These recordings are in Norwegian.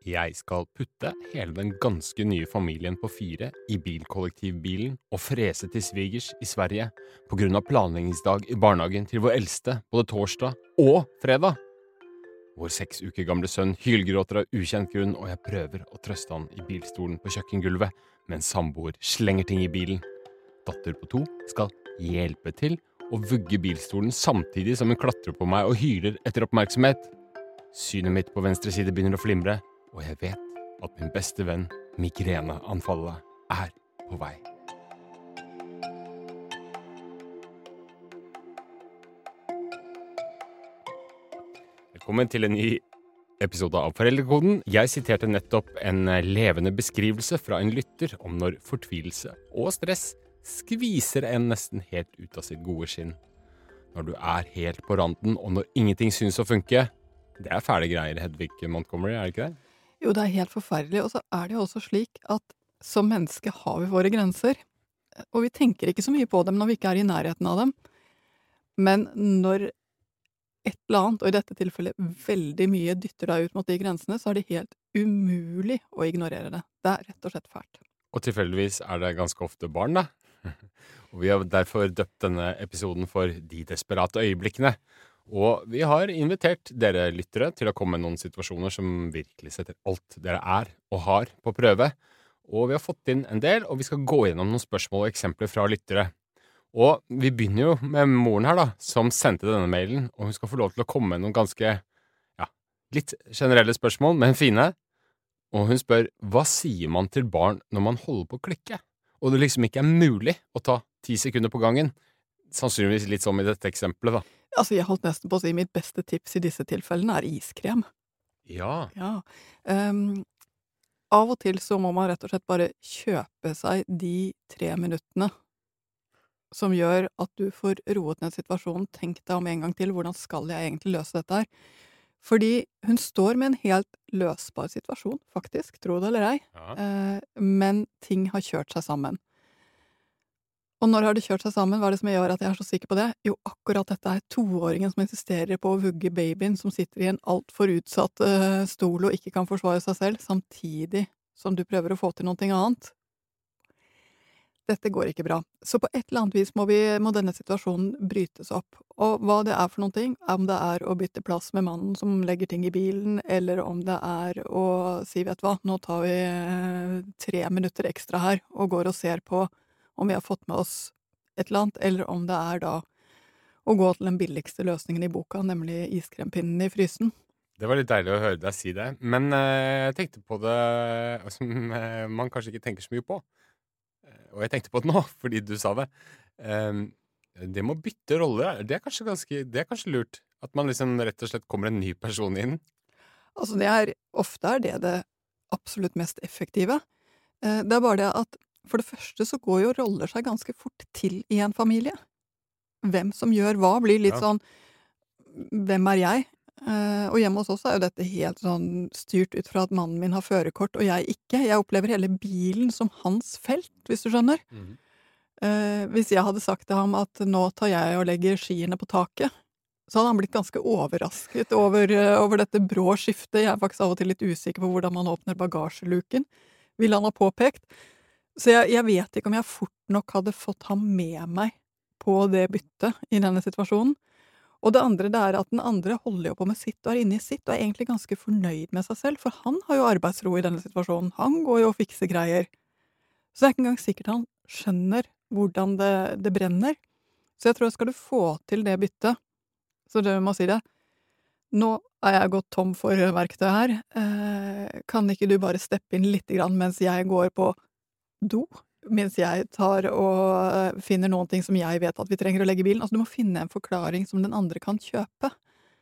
Jeg skal putte hele den ganske nye familien på fire i bilkollektivbilen og frese til svigers i Sverige på grunn av planleggingsdag i barnehagen til vår eldste både torsdag og fredag. Vår seks uker gamle sønn hylgråter av ukjent grunn, og jeg prøver å trøste han i bilstolen på kjøkkengulvet, mens samboer slenger ting i bilen. Datter på to skal hjelpe til å vugge bilstolen samtidig som hun klatrer på meg og hyler etter oppmerksomhet. Synet mitt på venstre side begynner å flimre, og jeg vet at min beste venn, migreneanfallet, er på vei. Velkommen til en ny episode av Foreldrekoden. Jeg siterte nettopp en levende beskrivelse fra en lytter om når fortvilelse og stress skviser en nesten helt ut av sitt gode skinn. Når du er helt på randen, og når ingenting synes å funke. Det er fæle greier, Hedvig Montgomery, er det ikke det? Jo, det er helt forferdelig. Og så er det jo også slik at som menneske har vi våre grenser. Og vi tenker ikke så mye på dem når vi ikke er i nærheten av dem. Men når et eller annet, og i dette tilfellet veldig mye, dytter deg ut mot de grensene, så er det helt umulig å ignorere det. Det er rett og slett fælt. Og tilfeldigvis er det ganske ofte barn, da. Og vi har derfor døpt denne episoden for De desperate øyeblikkene. Og vi har invitert dere lyttere til å komme med noen situasjoner som virkelig setter alt dere er og har, på prøve. Og vi har fått inn en del, og vi skal gå gjennom noen spørsmål og eksempler fra lyttere. Og vi begynner jo med moren her, da, som sendte denne mailen, og hun skal få lov til å komme med noen ganske, ja, litt generelle spørsmål, men fine. Og hun spør hva sier man til barn når man holder på å klikke, og det liksom ikke er mulig å ta ti sekunder på gangen? Sannsynligvis litt som i dette eksempelet, da. Altså, jeg holdt nesten på å si mitt beste tips i disse tilfellene er iskrem. Ja. Ja. Um, av og til så må man rett og slett bare kjøpe seg de tre minuttene som gjør at du får roet ned situasjonen. Tenk deg om en gang til, hvordan skal jeg egentlig løse dette her? Fordi hun står med en helt løsbar situasjon, faktisk, tro det eller ei, ja. eh, men ting har kjørt seg sammen. Og når har det kjørt seg sammen, hva er det som gjør at jeg er så sikker på det? Jo, akkurat dette er toåringen som insisterer på å vugge babyen som sitter i en altfor utsatt uh, stol og ikke kan forsvare seg selv, samtidig som du prøver å få til noe annet. Dette går ikke bra. Så på et eller annet vis må, vi, må denne situasjonen brytes opp. Og hva det er for noen ting, om det er å bytte plass med mannen som legger ting i bilen, eller om det er å si vet du hva, nå tar vi eh, tre minutter ekstra her og går og ser på om vi har fått med oss et eller annet, eller om det er da å gå til den billigste løsningen i boka, nemlig iskrempinnen i frysen. Det var litt deilig å høre deg si det. Men eh, jeg tenkte på det som eh, man kanskje ikke tenker så mye på. Eh, og jeg tenkte på det nå, fordi du sa det. Eh, det med å bytte rolle, det er, kanskje ganske, det er kanskje lurt? At man liksom rett og slett kommer en ny person inn? Altså, det er ofte er det det absolutt mest effektive. Eh, Det er bare det at for det første så går jo roller seg ganske fort til i en familie. Hvem som gjør hva, blir litt Ja. sånn Hvem er jeg? Uh, og hjemme hos oss er jo dette helt sånn styrt ut fra at mannen min har førerkort og jeg ikke. Jeg opplever hele bilen som hans felt, hvis du skjønner. Eh, hvis jeg hadde sagt til ham at nå tar jeg og legger skiene på taket, så hadde han blitt ganske overrasket over, uh, over dette brå skiftet. Jeg er faktisk av og til litt usikker på hvordan man åpner bagasjeluken, ville han ha påpekt. Så jeg, jeg vet ikke om jeg fort nok hadde fått ham med meg på det byttet i denne situasjonen. Og det andre det er at den andre holder jo på med sitt og er inne i sitt og er egentlig ganske fornøyd med seg selv, for han har jo arbeidsro i denne situasjonen. Han går jo og fikser greier. Så det er ikke engang sikkert han skjønner hvordan det, det brenner. Så jeg tror skal du få til det byttet, så det må si det Nå er jeg gått tom for verktøy her. Eh, kan ikke du bare steppe inn lite grann mens jeg går på do? Mens jeg tar og finner noen ting som jeg vet at vi trenger å legge i bilen. Altså, du må finne en forklaring som den andre kan kjøpe.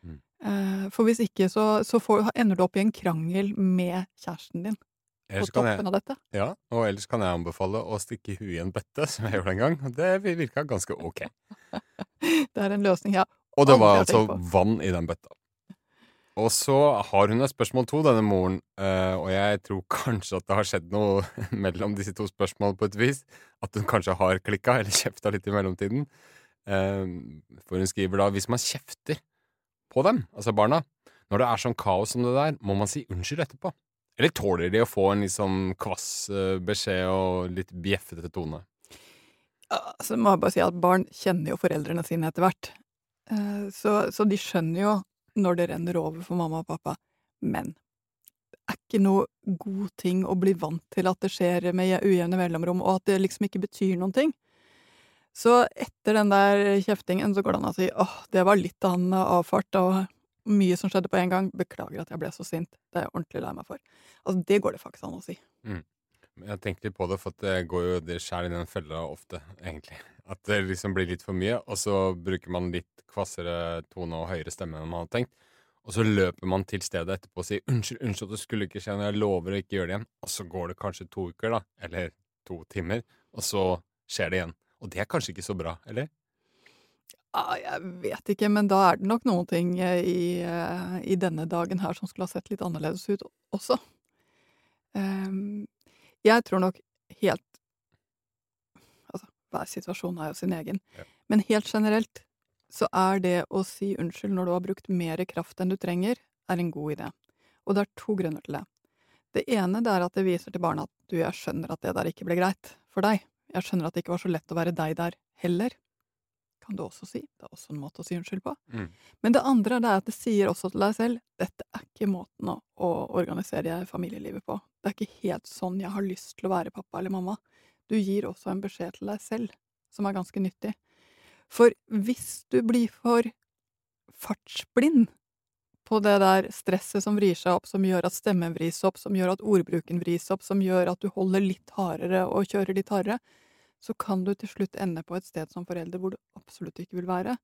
Mm. Eh, for hvis ikke, så, så får, ender du opp i en krangel med kjæresten din. På toppen jeg, av dette. ja, og ellers kan jeg anbefale å stikke huet i en bøtte, som jeg gjorde en gang. Det virka ganske ok. Det er en løsning, ja. Og det var altså vann i den bøtta. Og så har hun et spørsmål to, denne moren, uh, og jeg tror kanskje at det har skjedd noe mellom disse to spørsmålene på et vis. At hun kanskje har klikka, eller kjefta litt i mellomtiden. Uh, for hun skriver da hvis man kjefter på dem, altså barna, når det er sånn kaos som det der, må man si unnskyld etterpå. Eller tåler de å få en litt sånn kvass eh, beskjed og litt bjeffete tone? Altså, må jeg bare si at barn kjenner jo foreldrene sine etter hvert. Eh, så, så de skjønner jo når det renner over for mamma og pappa. Men det er ikke noe god ting å bli vant til at det skjer med ujevne mellomrom, og at det liksom ikke betyr noen ting. Så etter den der kjeftingen så går det an å si åh, det var litt av en avfart, og mye som skjedde på en gang. Beklager at jeg ble så sint. Det er jeg ordentlig lei meg for. Altså, det går det faktisk an å si. Mm. Jeg tenkte litt på det, for det går jo det skjær i den fella ofte, egentlig. At det liksom blir litt for mye, og så bruker man litt kvassere tone og høyere stemme enn man hadde tenkt. Og så løper man til stedet etterpå og sier 'unnskyld, unnskyld, det skulle ikke skje, jeg lover å ikke gjøre det igjen'. Og så går det kanskje to uker, da, eller to timer, og så skjer det igjen. Og det er kanskje ikke så bra, eller? Ja, jeg vet ikke, men da er det nok noen ting eh, i, eh, i denne dagen her som skulle ha sett litt annerledes ut også. Um, jeg tror nok helt hver situasjon er jo sin egen. Ja. Men helt generelt så er det å si unnskyld når du har brukt mer kraft enn du trenger, er en god idé. Og det er to grunner til det. Det ene det er at det viser til barna at du, jeg skjønner at det der ikke ble greit for deg. Jeg skjønner at det ikke var så lett å være deg der heller. Kan du også si. Det er også en måte å si unnskyld på. Mm. Men det andre det er at det sier også til deg selv dette er ikke måten å, å organisere familielivet på. Det er ikke helt sånn jeg har lyst til å være pappa eller mamma. Du gir også en beskjed til deg selv som er ganske nyttig. For hvis du blir for fartsblind på det der stresset som vrir seg opp, som gjør at stemmen vris opp, som gjør at ordbruken vris opp, som gjør at du holder litt hardere og kjører litt hardere, så kan du til slutt ende på et sted som forelder hvor du absolutt ikke vil være.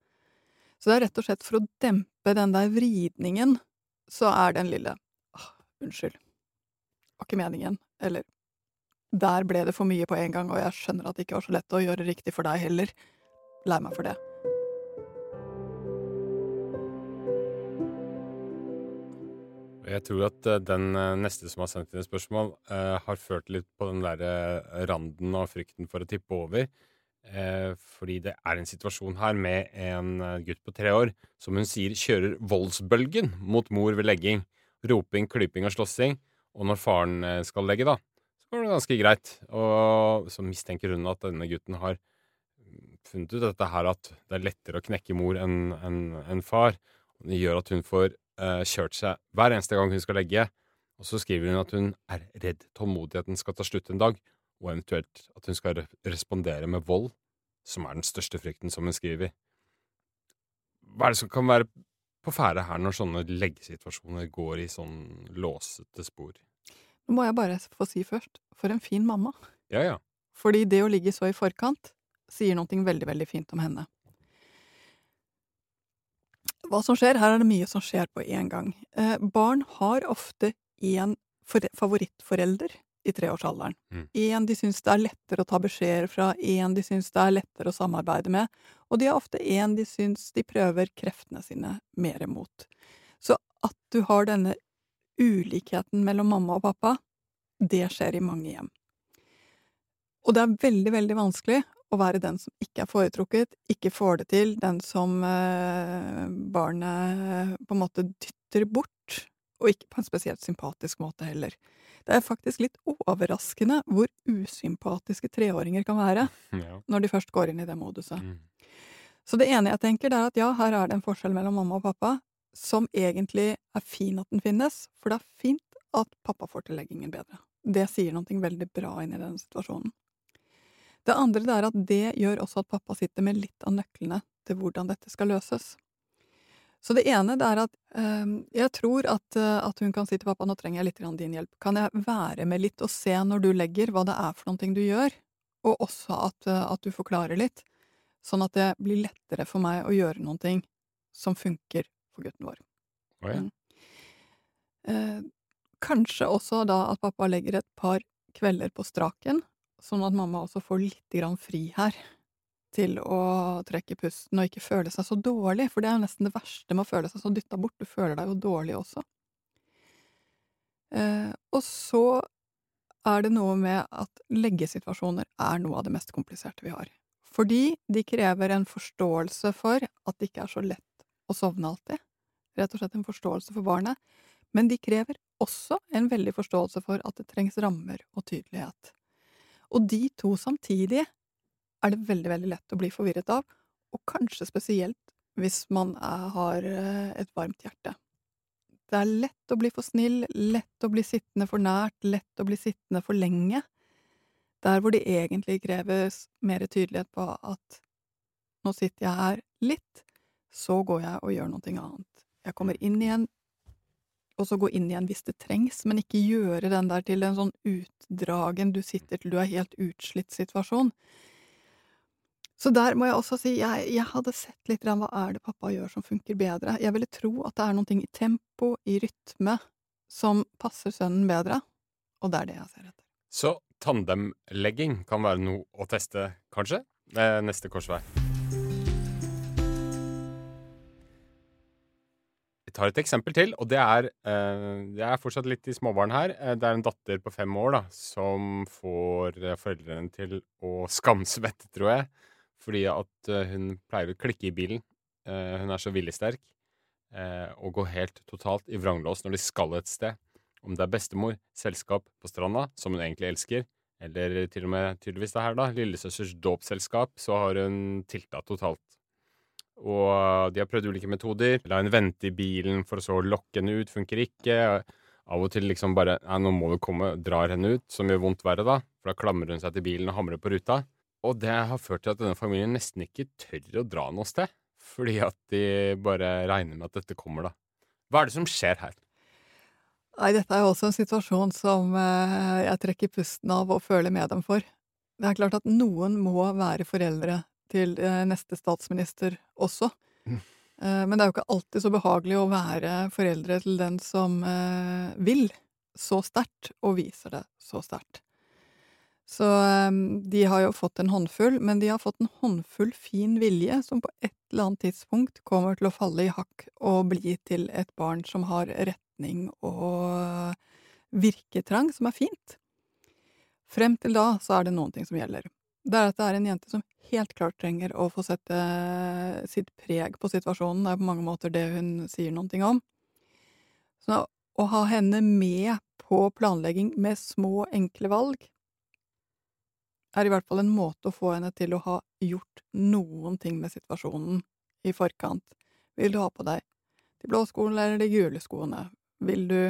Så det er rett og slett for å dempe den der vridningen, så er den lille ah, unnskyld, var ikke meningen, eller der ble det for mye på en gang, og jeg skjønner at det ikke var så lett å gjøre riktig for deg heller. Lei meg for det. Jeg tror at eh, den eh, neste som har sendt inn et spørsmål, eh, har ført litt på den der eh, randen av frykten for å tippe over. Eh, fordi det er en situasjon her med en gutt på tre år som hun sier kjører voldsbølgen mot mor ved legging. Roping, klyping og slåssing. Og når faren skal legge, da, går det ganske greit. Og så mistenker hun at denne gutten har funnet ut dette her at det er lettere å knekke mor enn en, en far. Det gjør at hun får eh, kjørt seg hver eneste gang hun skal legge. Og så skriver hun at hun er redd tålmodigheten skal ta slutt en dag, og eventuelt at hun skal re respondere med vold, som er den største frykten, som hun skriver. Hva er det som kan være på ferde her når sånne leggesituasjoner går i sånn låsete spor? Må jeg bare få si først, for en fin mamma. Ja, ja. Fordi det å ligge så i forkant sier noe veldig, veldig fint om henne. Hva som skjer? Her er det mye som skjer på én gang. Eh, barn har ofte én favorittforelder i treårsalderen. Mm. En de syns det er lettere å ta beskjeder fra, en de syns det er lettere å samarbeide med, og de har ofte en de syns de prøver kreftene sine mer mot. Så at du har denne ulikheten mellom mamma og pappa, det skjer i mange hjem. Og det er veldig, veldig vanskelig å være den som ikke er foretrukket, ikke får det til, den som eh, barnet på en måte dytter bort, og ikke på en spesielt sympatisk måte heller. Det er faktisk litt overraskende hvor usympatiske treåringer kan være ja. når de først går inn i det moduset. Mm. Så det ene jeg tenker, det er at ja, her er det en forskjell mellom mamma og pappa, som egentlig er fin at den finnes, for det er fint at pappa får til leggingen bedre. Det sier noe veldig bra inn i denne situasjonen. Det andre det er at det gjør også at pappa sitter med litt av nøklene til hvordan dette skal løses. Så det ene det er at øh, jeg tror at, øh, at hun kan si til pappa nå trenger jeg litt din hjelp. Kan jeg være med litt og se når du legger, hva det er for noe du gjør? Og også at, øh, at du forklarer litt, sånn at det blir lettere for meg å gjøre noe som funker for gutten vår. Oh, ja. Mm. Eh, kanskje også da at pappa legger et par kvelder på straken, sånn at mamma også får litt grann fri her til å trekke pusten og ikke føle seg så dårlig, for det er jo nesten det verste med å føle seg så dytta bort, du føler deg jo dårlig også. Eh, og så er det noe med at leggesituasjoner er noe av det mest kompliserte vi har. Fordi de krever en forståelse for at det ikke er så lett å sovne alltid. Rett og slett en forståelse for barnet. Men de krever også en veldig forståelse for at det trengs rammer og tydelighet. Og de to samtidig er det veldig, veldig lett å bli forvirret av, og kanskje spesielt hvis man er, har eh, et varmt hjerte. Det er lett å bli for snill, lett å bli sittende for nært, lett å bli sittende for lenge. Der hvor det egentlig kreves mer tydelighet på at nå sitter jeg her litt, så går jeg og gjør noe annet. Jeg kommer inn igjen, og så gå inn igjen hvis det trengs, men ikke gjøre den der til en sånn utdragen du sitter til du er helt utslitt situasjon. Så der må jeg også si, jeg, jeg hadde sett litt hva er det pappa gjør som funker bedre. Jeg ville tro at det er noe i tempo, i rytme, som passer sønnen bedre, og det er det jeg ser etter. Så tandemlegging kan være noe å teste, kanskje? Neste korsvei. Tar et eksempel til, og det er eh, Jeg er fortsatt litt i småbarn her. Eh, det er en datter på fem år da, som får eh, foreldrene til å skamsvette, tror jeg, fordi at hun pleier å klikke i bilen. Hun er så viljesterk og går helt totalt i vranglås når de skal et sted. Om det er bestemor, selskap på stranda, som hun egentlig elsker, eller til og med tydeligvis det her, da, lillesøsters dåpsselskap, så har hun tilta totalt. Og de har prøvd ulike metoder. La henne vente i bilen for å så lokke henne ut. Funker ikke. Av og til liksom bare Nei, nå må du komme. Drar henne ut, som gjør vondt verre, da. For da klamrer hun seg til bilen og hamrer på ruta. Og det har ført til at denne familien nesten ikke tør å dra noe sted. Fordi at de bare regner med at dette kommer, da. Hva er det som skjer her? Nei, dette er jo også en situasjon som eh, jeg trekker pusten av og føler med dem for. Det er klart at noen må være foreldre til eh, neste statsminister også. Mm. Eh, men det er jo ikke alltid så behagelig å være foreldre til den som eh, vil så sterkt, og viser det så sterkt. Så de har jo fått en håndfull, men de har fått en håndfull fin vilje som på et eller annet tidspunkt kommer til å falle i hakk og bli til et barn som har retning og virketrang, som er fint. Frem til da så er det noen ting som gjelder. Det er at det er en jente som helt klart trenger å få sette sitt preg på situasjonen. Det er på mange måter det hun sier noen ting om. Så å ha henne med på planlegging med små, enkle valg er i hvert fall en måte å få henne til å ha gjort noen ting med situasjonen i forkant. Vil du ha på deg de blå skoene eller de gule skoene? Vil du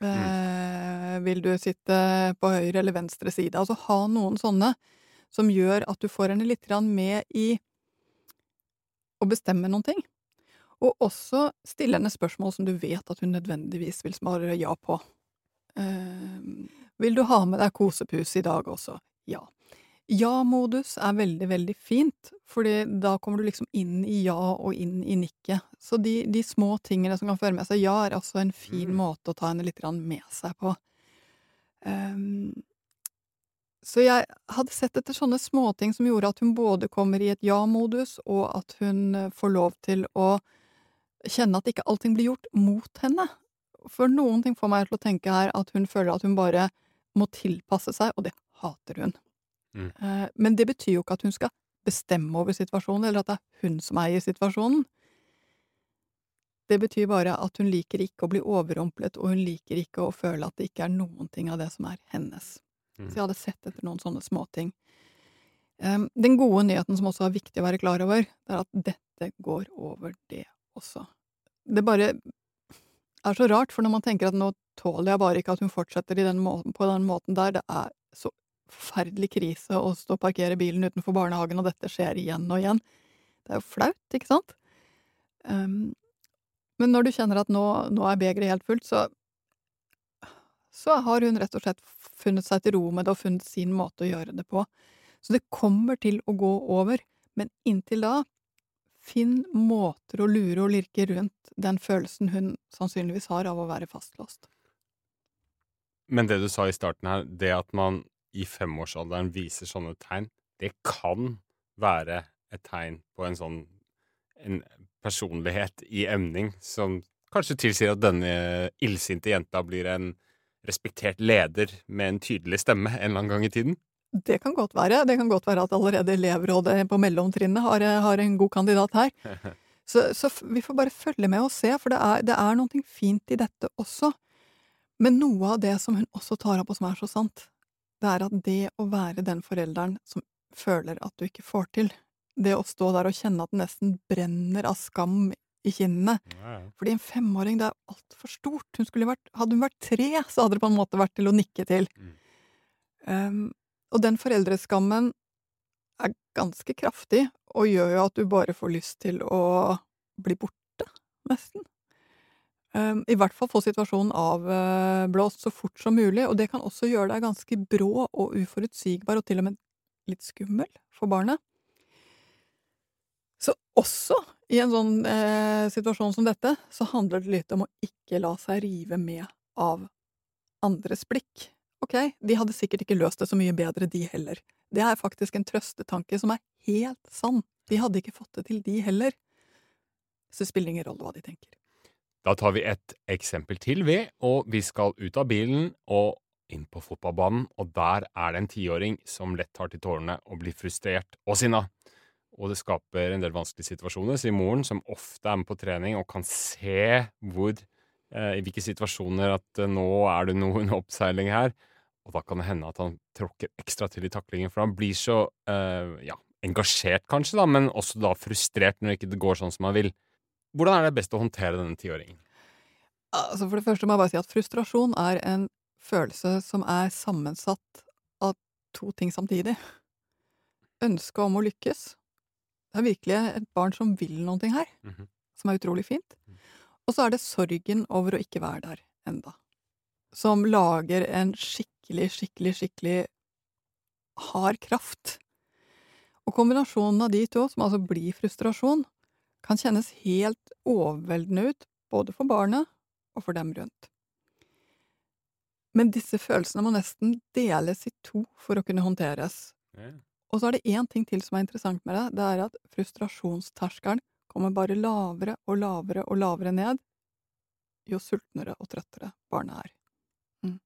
mm. eh, Vil du sitte på høyre eller venstre side? Altså ha noen sånne som gjør at du får henne litt med i å bestemme noen ting. Og også stille henne spørsmål som du vet at hun nødvendigvis vil svare ja på. Uh, vil du ha med deg kosepus i dag også? Ja. Ja-modus er veldig, veldig fint, fordi da kommer du liksom inn i ja og inn i nikket. Så de, de små tingene som kan føre med seg ja, er altså en fin mm. måte å ta henne litt med seg på. Um, så jeg hadde sett etter sånne småting som gjorde at hun både kommer i et ja-modus, og at hun eh, får lov til å kjenne at ikke allting blir gjort mot henne. For noen ting får meg til å tenke her at hun føler at hun bare må tilpasse seg, og det hater hun. Mm. Eh, men det betyr jo ikke at hun skal bestemme over situasjonen, eller at det er hun som eier situasjonen. Det betyr bare at hun liker ikke å bli overrumplet, og hun liker ikke å føle at det ikke er noen ting av det som er hennes. Mm. Så jeg hadde sett etter noen sånne småting. Um, den gode nyheten som også er viktig å være klar over, det er at dette går over, det også. Det bare er så rart, for når man tenker at nå tåler jeg bare ikke at hun fortsetter den måten, på den måten der, det er så forferdelig krise å stå og parkere bilen utenfor barnehagen, og dette skjer igjen og igjen. Det er jo flaut, ikke sant? Um, men når du kjenner at nå, nå er begeret helt fullt, så så har hun rett og slett funnet seg til ro med det og funnet sin måte å gjøre det på. Så det kommer til å gå over, men inntil da, finn måter å lure og lirke rundt den følelsen hun sannsynligvis har av å være fastlåst. Men det du sa i starten her, det at man i femårsalderen viser sånne tegn, det kan være et tegn på en sånn en personlighet i emning som kanskje tilsier at denne illsinte jenta blir en respektert leder med en tydelig stemme en eller annen gang i tiden? Det kan godt være. Det kan godt være at allerede elevrådet på mellomtrinnet har, har, en god kandidat her. Så, så vi får bare følge med og se, for det er, det er noe fint i dette også. Men noe av det som hun også tar opp, og som er så sant, det er at det å være den forelderen som føler at du ikke får til, det å stå der og kjenne at det nesten brenner av skam i kinnene Ja, ja. Fordi en femåring, det er altfor stort. Hun vært, hadde hun vært tre, så hadde det på en måte vært til å nikke til. Mm. Um, og den foreldreskammen er ganske kraftig, og gjør jo at du bare får lyst til å bli borte, nesten. Um, I hvert fall få situasjonen avblåst så fort som mulig, og det kan også gjøre deg ganske brå og uforutsigbar, og til og med litt skummel for barnet. Så også i en sånn eh, situasjon som dette, så handler det litt om å ikke la seg rive med av andres blikk. Ok, de hadde sikkert ikke løst det så mye bedre, de heller. Det er faktisk en trøstetanke som er helt sann. De hadde ikke fått det til, de heller. Så det spiller ingen rolle hva de tenker. Da tar vi et eksempel til, vi, og vi skal ut av bilen og inn på fotballbanen, og der er det en tiåring som lett tar til tårene og blir frustrert og sinna. Og det skaper en del vanskelige situasjoner, sier moren, som ofte er med på trening og kan se hvor, eh, i hvilke situasjoner at eh, nå er det noen oppseiling her. Og da kan det hende at han tråkker ekstra til i taklingen, for han blir så eh, ja, engasjert kanskje, da, men også da frustrert når ikke det går sånn som han vil. Hvordan er det best å håndtere denne tiåringen? Altså For det første må jeg bare si at frustrasjon er en følelse som er sammensatt av to ting samtidig. Ønsket om å lykkes. Det er virkelig et barn som vil noe her, Mhm. som er utrolig fint. Og så er det sorgen over å ikke være der enda. Som lager en skikkelig, skikkelig, skikkelig hard kraft. Og kombinasjonen av de to, som altså blir frustrasjon, kan kjennes helt overveldende ut, både for barnet og for dem rundt. Men disse følelsene må nesten deles i to for å kunne håndteres. Og så er det én ting til som er interessant med det. Det er at frustrasjonsterskelen kommer bare lavere og lavere og lavere ned jo sultnere og trøttere barnet er. Mm.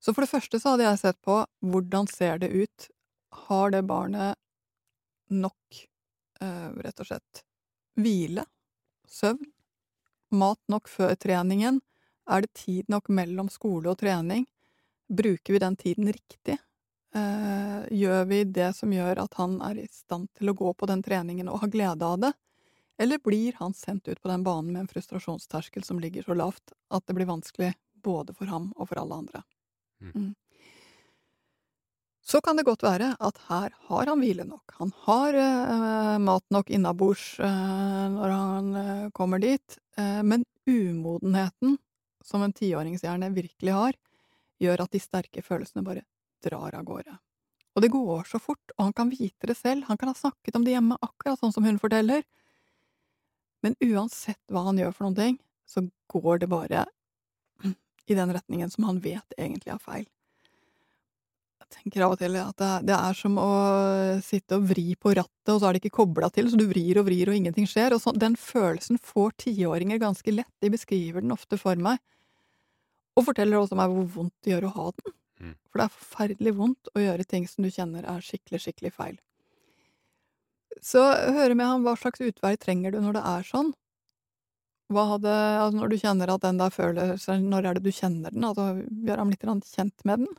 Så for det første så hadde jeg sett på hvordan ser det ut. Har det barnet nok, eh, rett og slett, hvile, søvn, mat nok før treningen? Er det tid nok mellom skole og trening? Bruker vi den tiden riktig? Eh, gjør vi det som gjør at han er i stand til å gå på den treningen og ha glede av det? Eller blir han sendt ut på den banen med en frustrasjonsterskel som ligger så lavt at det blir vanskelig både for ham og for alle andre? Mm. Mm. Så kan det godt være at her har han hvile nok. Han har eh, mat nok innabords eh, når han eh, kommer dit, eh, men umodenheten som en tiåringshjerne virkelig har, gjør at de sterke følelsene bare drar av gårde. Og det går så fort, og han kan vite det selv, han kan ha snakket om det hjemme akkurat sånn som hun forteller, men uansett hva han gjør for noen ting, så går det bare i den retningen som han vet egentlig er feil. Jeg tenker av og til at det, er som å sitte og vri på rattet, og så er det ikke kobla til, så du vrir og vrir og ingenting skjer. Og så, den følelsen får tiåringer ganske lett, de beskriver den ofte for meg, og forteller også meg hvor vondt det gjør å ha den. Mm. For det er forferdelig vondt å gjøre ting som du kjenner er skikkelig, skikkelig feil. Så høre med ham hva slags utvei trenger du når det er sånn. Hva hadde, altså når du kjenner at den der følelsen, når er det du kjenner den? Altså, gjør ham litt kjent med den.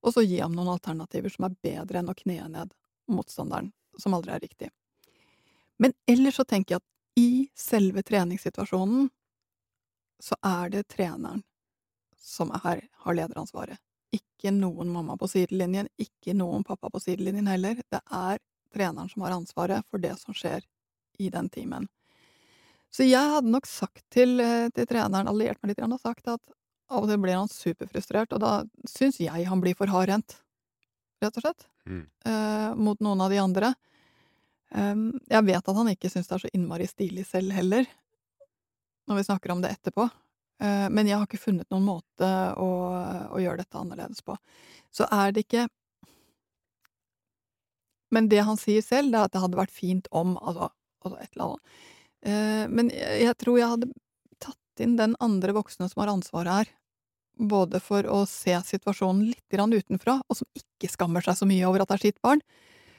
Og så gi ham noen alternativer som er bedre enn å kne ned motstanderen, som aldri er riktig. Men ellers så tenker jeg at i selve treningssituasjonen så er det treneren som er, har lederansvaret. Ikke noen mamma på sidelinjen, ikke noen pappa på sidelinjen heller. Det er treneren som har ansvaret for det som skjer i den timen. Så jeg hadde nok sagt til, eh, til treneren, alliert meg litt, og sagt at av og til blir han superfrustrert, og da syns jeg han blir for hardhendt, rett og slett, Mm. eh, mot noen av de andre. Um, jeg vet at han ikke syns det er så innmari stilig selv heller, når vi snakker om det etterpå. Eh, men jeg har ikke funnet noen måte å, å gjøre dette annerledes på. Så er det ikke Men det han sier selv, det er at det hadde vært fint om Altså, altså et eller annet. Eh, men jeg, tror jeg hadde tatt inn den andre voksne som har ansvaret her. Både for å se situasjonen litt utenfra, og som ikke skammer seg så mye over at det er sitt barn.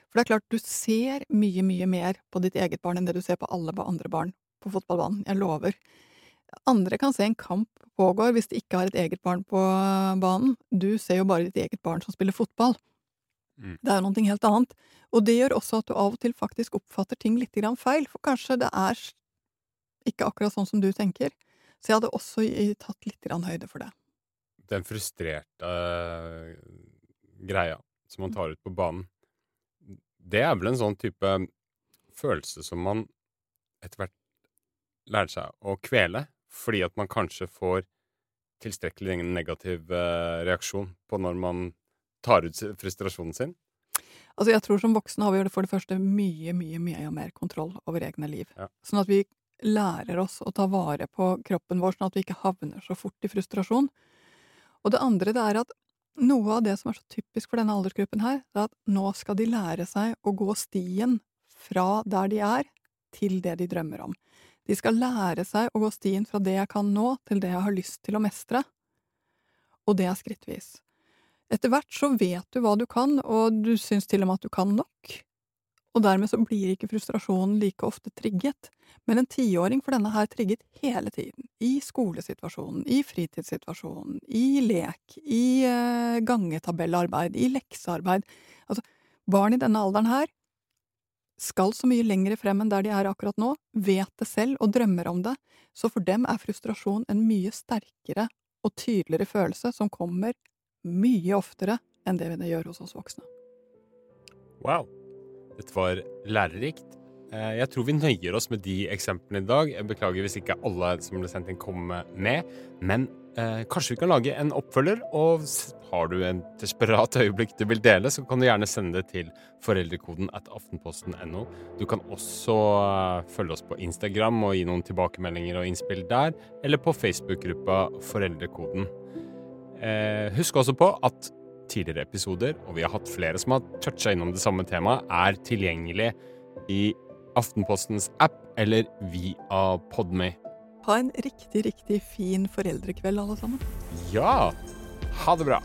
For det er klart, du ser mye, mye mer på ditt eget barn enn det du ser på alle andre barn på fotballbanen. Jeg lover. Andre kan se en kamp pågår hvis de ikke har et eget barn på banen. Du ser jo bare ditt eget barn som spiller fotball. Mm. Det er jo noe helt annet. Og det gjør også at du av og til faktisk oppfatter ting litt grann feil, for kanskje det er ikke akkurat sånn som du tenker. Så jeg hadde også tatt litt høyde for det. Den frustrerte uh, greia som man tar ut på banen, det er vel en sånn type følelse som man etter hvert lærer seg å kvele, fordi at man kanskje får tilstrekkelig negativ uh, reaksjon på når man tar ut frustrasjonen sin? Altså, jeg tror som voksne har vi for det første mye, mye, mye mer kontroll over egne liv. Ja. Sånn at vi lærer oss å ta vare på kroppen vår, sånn at vi ikke havner så fort i frustrasjon. Og det andre det er at noe av det som er så typisk for denne aldersgruppen her, det er at nå skal de lære seg å gå stien fra der de er, til det de drømmer om. De skal lære seg å gå stien fra det jeg kan nå, til det jeg har lyst til å mestre. Og det er skrittvis. Etter hvert så vet du hva du kan, og du syns til og med at du kan nok. Og dermed så blir ikke frustrasjonen like ofte trigget. Men en tiåring for denne her trigget hele tiden. I skolesituasjonen, i fritidssituasjonen, i lek, i uh, gangetabellarbeid, i leksearbeid. Altså, barn i denne alderen her skal så mye lenger frem enn der de er akkurat nå, vet det selv og drømmer om det, så for dem er frustrasjon en mye sterkere og tydeligere følelse som kommer mye oftere enn det det gjør hos oss voksne. Wow. Dette var lærerikt. Eh, jeg tror vi nøyer oss med de eksemplene i dag. Jeg beklager hvis ikke alle som ble sendt inn, kom med. Men eh, kanskje vi kan lage en oppfølger. Og har du en desperat øyeblikk du vil dele, så kan du gjerne sende det til foreldrekoden at aftenposten.no. Du kan også eh, følge oss på Instagram og gi noen tilbakemeldinger og innspill der, eller på Facebook-gruppa Foreldrekoden. Eh, husk også på at tidligere episoder, og vi har hatt flere som har toucha innom det samme temaet, er tilgjengelig i Aftenpostens app eller via Podme. Ha en riktig, riktig fin foreldrekveld, alle sammen. Ja! Ha det bra.